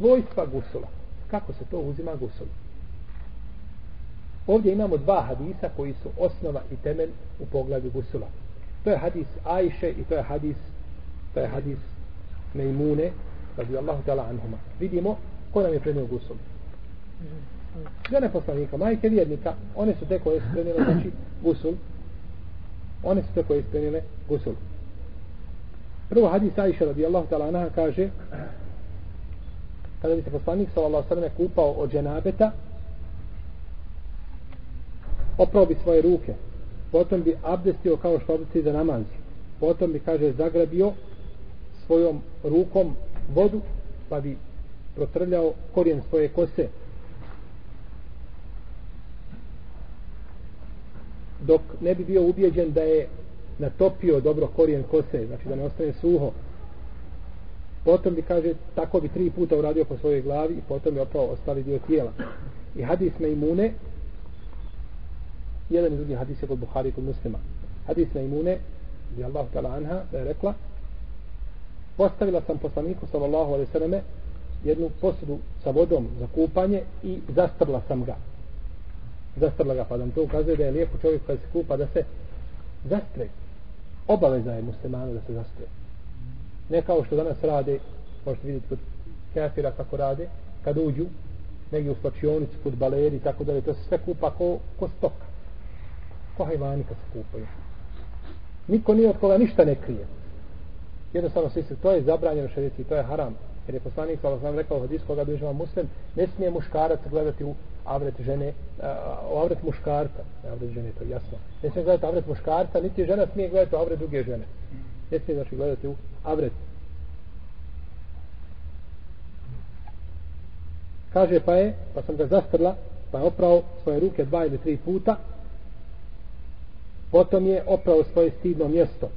svojstva gusula. Kako se to uzima gusul? Ovdje imamo dva hadisa koji su osnova i temelj u pogledu gusula. To je hadis Ajše i to je hadis to je hadis Mejmune radijallahu ta'ala anhuma. Vidimo ko nam je prenio gusul. Žene poslanika, majke vjernika, one su te koje su prenile znači gusul. One su te koje su prenile gusul. Prvo hadis Ajše radijallahu ta'ala anha kaže kada bi se poslanik sallallahu sallam kupao od dženabeta oprao bi svoje ruke potom bi abdestio kao što abdesti za namaz potom bi kaže zagrabio svojom rukom vodu pa bi protrljao korijen svoje kose dok ne bi bio ubijeđen da je natopio dobro korijen kose, znači da ne ostane suho. Potom bi, kaže, tako bi tri puta uradio po svojoj glavi i potom bi oprao ostali dio tijela. I hadis me imune, jedan i drugi hadis je kod Buhari i kod muslima. Hadis me imune, je Allah tala anha, da je rekla, postavila sam poslaniku, sallallahu alaihi sallame, jednu posudu sa vodom za kupanje i zastrla sam ga. Zastrla ga, pa nam to ukazuje da je lijepo čovjek kada se kupa da se zastre obaveza je muslimanu da se zastre. Ne kao što danas rade, možete vidjeti kod kafira kako rade, kad uđu negdje u slačionicu, kod baleri i tako dalje, to se sve kupa ko, ko stoka. Ko hajvani kad se kupaju. Niko nije od koga ništa ne krije. Jednostavno svi se, to je zabranjeno šarici, to je haram. Jer je poslanik, kao sam rekao, od iskoga bližava muslim, ne smije muškarac gledati u avret žene, uh, avret muškarca, avret žene, to je jasno. Ne smije gledati avret muškarca, niti žena smije gledati avret druge žene. Ne smije znači gledati u avret. Kaže pa je, pa sam ga zastrla, pa je oprao svoje ruke dva ili tri puta, potom je oprao svoje stidno mjesto.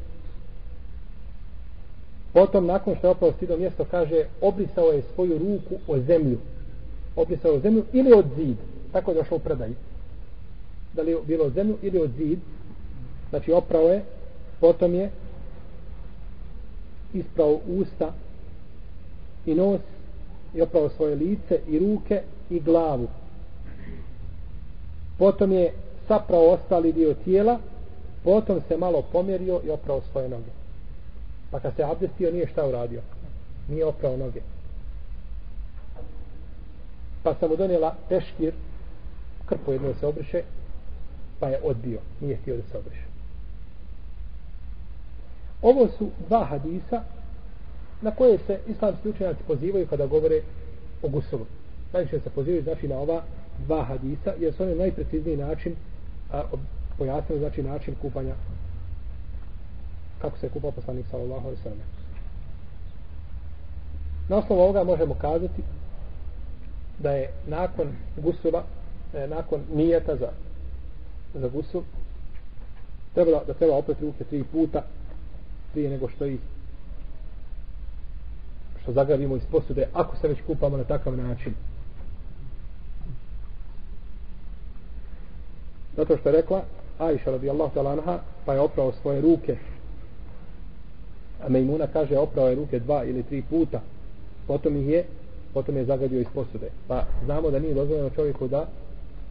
Potom, nakon što je oprao stidno mjesto, kaže, obrisao je svoju ruku o zemlju obrisao o zemlju ili od zid tako je došlo u predaju da li je bilo od zemlju ili od zid znači oprao je potom je isprao usta i nos i oprao svoje lice i ruke i glavu. Potom je saprao ostali dio tijela potom se malo pomjerio i oprao svoje noge. Pa kad se abdestio nije šta uradio. Nije oprao noge. Pa sam mu donijela teškir krpo jedno se obriše pa je odbio, nije htio da se obriše ovo su dva hadisa na koje se islamski učenjaci pozivaju kada govore o gusulu. Najviše se pozivaju znači na ova dva hadisa jer su oni najprecizniji način a, pojasnili znači način kupanja kako se je kupao poslanik sallallahu alaihi sallam. Na osnovu ovoga možemo kazati da je nakon gusula, da nakon nijeta za, za gusul, trebalo, da treba opet ruke tri puta prije nego što ih što zagravimo iz posude, ako se već kupamo na takav način. Zato što je rekla, Aisha radijallahu ta'ala anha, pa je oprao svoje ruke. A Mejmuna kaže, oprao je ruke dva ili tri puta. Potom ih je potom je zagadio iz posude. Pa znamo da nije dozvoljeno čovjeku da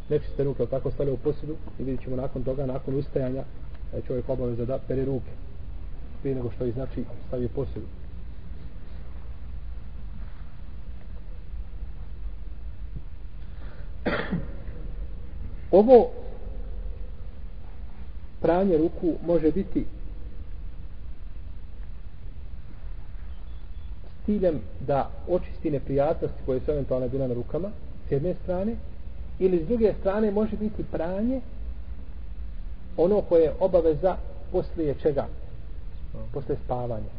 nečiste ruke, tako stale u posudu i vidjet ćemo nakon toga, nakon ustajanja, da je čovjek obaveza da pere ruke prije nego što ih znači stavio u. Ovo pranje ruku može biti ciljem da očisti neprijatnosti koje su eventualno bile na rukama s jedne strane ili s druge strane može biti pranje ono koje je obaveza poslije čega poslije spavanja.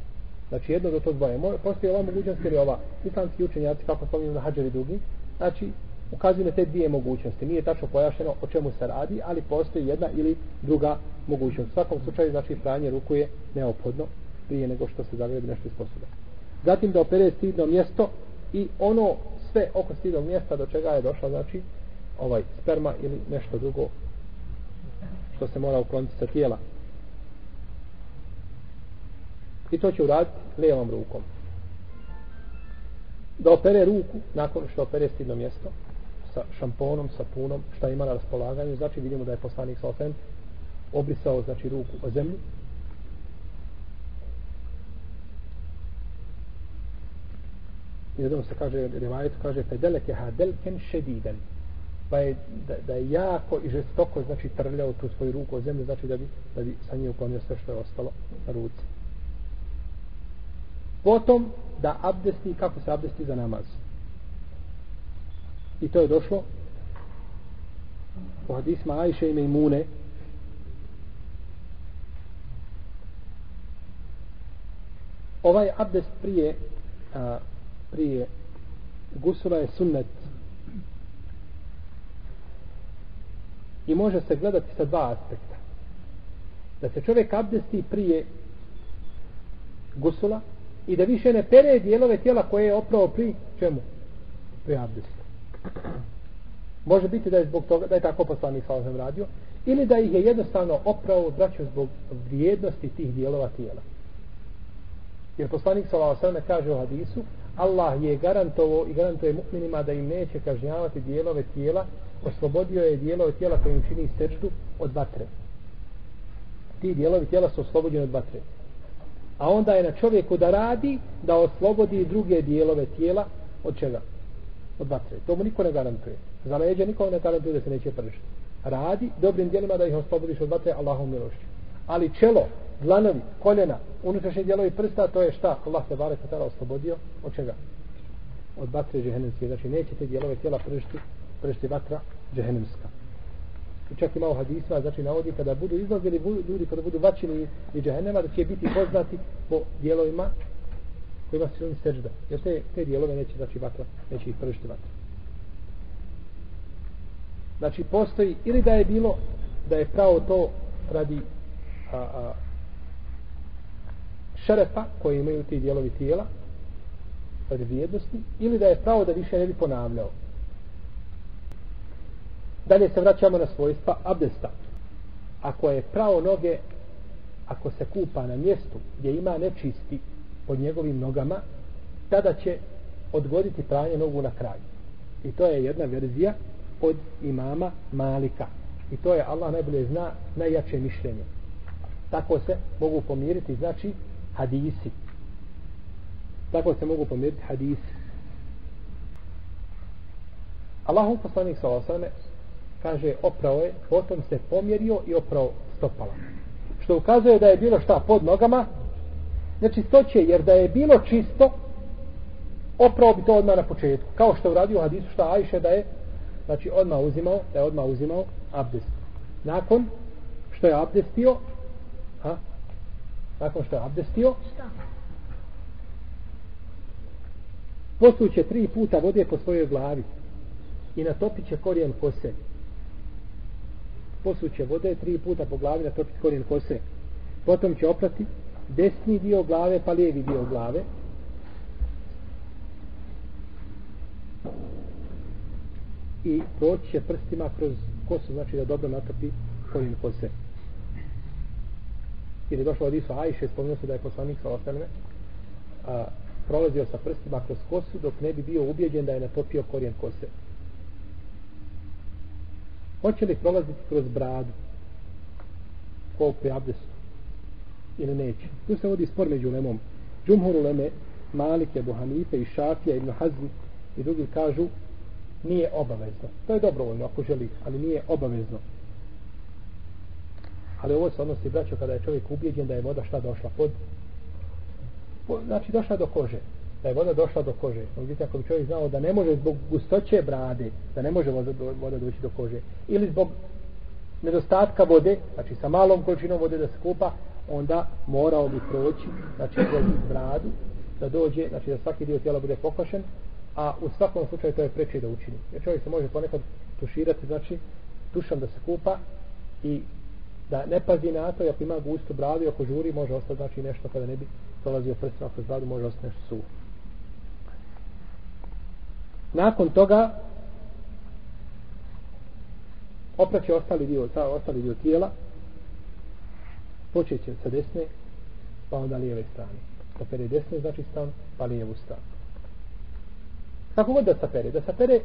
Znači jedno do to dvoje poslije ova mogućnost ili ova islamski učenjaci kako spominju na hađari drugi znači ukazuju na te dvije mogućnosti. Nije tačno pojašeno o čemu se radi ali postoji jedna ili druga mogućnost. U svakom slučaju znači pranje ruku je neophodno prije nego što se zagrebi nešto iz posuda zatim da opere stidno mjesto i ono sve oko stidnog mjesta do čega je došla znači ovaj sperma ili nešto drugo što se mora ukloniti sa tijela i to će uraditi levom rukom da opere ruku nakon što opere stidno mjesto sa šamponom, sapunom, šta ima na raspolaganju, znači vidimo da je poslanik sa osem obrisao znači ruku o zemlju. I jednom se kaže, rivajetu kaže, fedeleke hadelken šediden. Pa je da, da, je jako i žestoko, znači trljao tu svoju ruku o zemlju, znači da bi, da bi sa nje uklonio sve što je ostalo na ruci. Potom da abdesti, kako se abdesti za namaz. I to je došlo u hadisma Ajše i Mejmune ovaj abdest prije a, prije gusula je sunnet. I može se gledati sa dva aspekta. Da se čovjek abdesti prije gusula i da više ne pere dijelove tijela koje je oprao pri čemu? pri abdestu. Može biti da je zbog toga da je tako poslanik sa radio ili da ih je jednostavno oprao braćo zbog vrijednosti tih dijelova tijela. Jer poslanik sa osvrame kaže u hadisu Allah je garantovo i garantuje mu'minima da im neće kažnjavati dijelove tijela oslobodio je dijelove tijela koje im čini sečdu od vatre. Ti dijelovi tijela su oslobođeni od vatre a onda je na čovjeku da radi da oslobodi druge dijelove tijela od čega? od vatre. To mu niko ne garantuje. Za leđe niko ne garantuje da se neće pržiti. Radi dobrim dijelima da ih oslobodiš od vatre Allahom milošću. Ali čelo, dlanovi, koljena, unutrašnji dijelovi prsta, to je šta? Allah se bare tada oslobodio od čega? Od vatre džehennemske. Znači neće te dijelove tijela pržiti, pržiti vatra džehennemska. I čak ima hadisma, znači navodi kada budu izlazili ljudi, kada budu vaćini i džehennema, da će biti poznati po dijelovima kojima se oni sežda. Jer te, te dijelove neće, znači, vatra, neće ih pržiti vatra. Znači, postoji, ili da je bilo, da je pravo to radi a, a, šerefa koji imaju ti dijelovi tijela, radi vrijednosti, ili da je pravo da više ne bi ponavljao. Dalje se vraćamo na svojstva abdesta. Ako je pravo noge, ako se kupa na mjestu gdje ima nečisti pod njegovim nogama, tada će odgoditi pranje nogu na kraju. I to je jedna verzija od imama Malika. I to je Allah najbolje zna najjače mišljenje. Tako se mogu pomiriti, znači, hadisi. Tako se mogu pomiriti hadisi. Allahu poslanik sa osame kaže opravo je, potom se pomjerio i opravo stopala. Što ukazuje da je bilo šta pod nogama, nečistoće, jer da je bilo čisto, opravo bi to odmah na početku. Kao što je uradio hadisu šta Ajše da je, znači odmah uzimao, da je odmah uzimao abdest. Nakon što je abdestio, ha? nakon što je abdestio, posuće tri puta vode po svojoj glavi i natopit će korijen kose. Posuće vode tri puta po glavi, natopit korijen kose. Potom će oprati desni dio glave pa lijevi dio glave. I proći će prstima kroz kosu znači da dobro natopi korijen kose. Jer je došlo od Isu Ajše spomenuo se da je poslanik sa ostaneme a, prolazio sa prstima kroz kosu dok ne bi bio ubjeđen da je natopio korijen kose hoće li prolaziti kroz bradu ko pri abdestu ili neće. Tu se vodi spor među lemom. Džumhur uleme, Malike, Buhanife i Šafija, Ibn Hazmi i drugi kažu nije obavezno. To je dobrovoljno ako želi, ali nije obavezno. Ali ovo se odnosi braćo kada je čovjek ubijeđen da je voda šta došla pod znači došla do kože da je voda došla do kože. Međutim, ako bi čovjek znao da ne može zbog gustoće brade da ne može voda, voda doći do kože ili zbog nedostatka vode znači sa malom količinom vode da se kupa onda morao bi proći znači kroz bradu da dođe, znači da svaki dio tijela bude pokošen a u svakom slučaju to je preče da učini. Jer čovjek se može ponekad tuširati znači tušom da se kupa i da ne pazi na to ako ima gustu bradu i ako žuri može ostati znači nešto kada ne bi prolazio prstima kroz bradu može ostati nešto suho nakon toga opraće ostali dio, ta, ostali dio tijela počeće sa desne pa onda lijeve strane. Pere desne znači stan pa lijevu stranu. Kako god da sapere, da sapere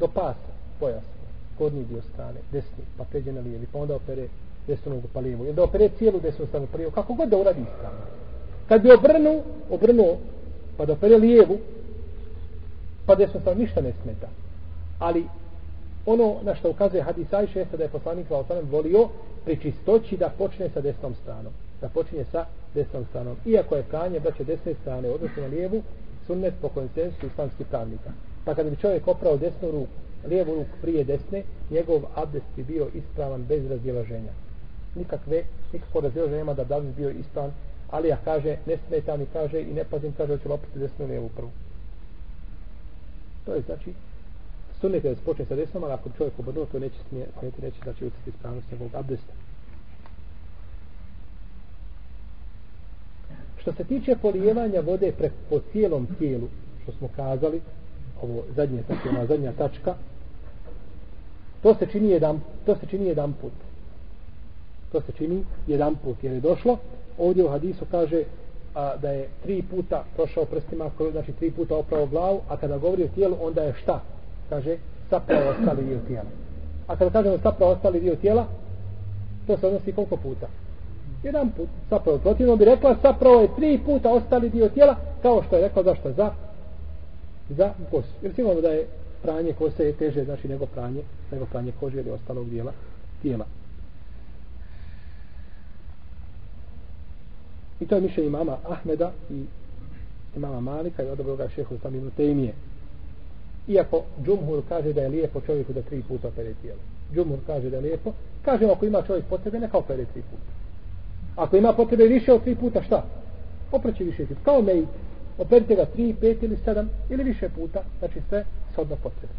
do pasa, pojasno, gornji dio strane, desni, pa pređe na lijevi, pa onda opere desnu nogu pa lijevu, ili da opere cijelu desnu stranu pa lijevu, kako god da uradi stranu. Kad bi obrnuo, obrnuo, pa da opere lijevu, pa desno stranu, ništa ne smeta. Ali ono na što ukazuje hadis Ajše jeste da je poslanik Valasanem volio pri čistoći da počne sa desnom stranom. Da počinje sa desnom stranom. Iako je pranje da će desne strane odnosno na lijevu, sunnet po konsensu islamskih pravnika. Pa kada bi čovjek oprao desnu ruku, lijevu ruku prije desne, njegov abdest bi bio ispravan bez razdjelaženja. Nikakve, nikakvo razdjelaženja nema da bi bio ispravan, ali ja kaže, ne smeta mi kaže i ne pazim, kaže, hoću lopiti desnu lijevu prvu. To je znači, sunnet je da se počne sa desnom, ali ako čovjek obrnuo, to neće smijeti, neće znači, da će utjeti ispravnost njegovog abdesta. Što se tiče polijevanja vode pre, po cijelom tijelu, što smo kazali, ovo zadnje, znači ona zadnja tačka, to se čini jedan, to se čini jedan put. To se čini jedan put, jer je došlo, ovdje u hadisu kaže a, da je tri puta prošao prstima, znači tri puta oprao glavu, a kada govori o tijelu, onda je šta? Kaže, sapravo ostali dio tijela. A kada kažemo sapravo ostali dio tijela, to se odnosi koliko puta? jedan put sapravo protivno bi rekla sapravo je tri puta ostali dio tijela kao što je rekao, zašto za za kosu jer sigurno da je pranje kose je teže znači nego pranje nego pranje kože ili ostalog dijela tijela i to je mišljenje mama Ahmeda i mama Malika i odobro ga šehu sam ibn Tejmije iako Džumhur kaže da je lijepo čovjeku da tri puta opere tijelo Džumhur kaže da je lijepo kaže ako ima čovjek potrebe neka opere tri puta Ako ima potrebe više od tri puta, šta? Opreći više puta. Kao mejt. Operite ga tri, pet ili sedam ili više puta. Znači sve sodno potrebe.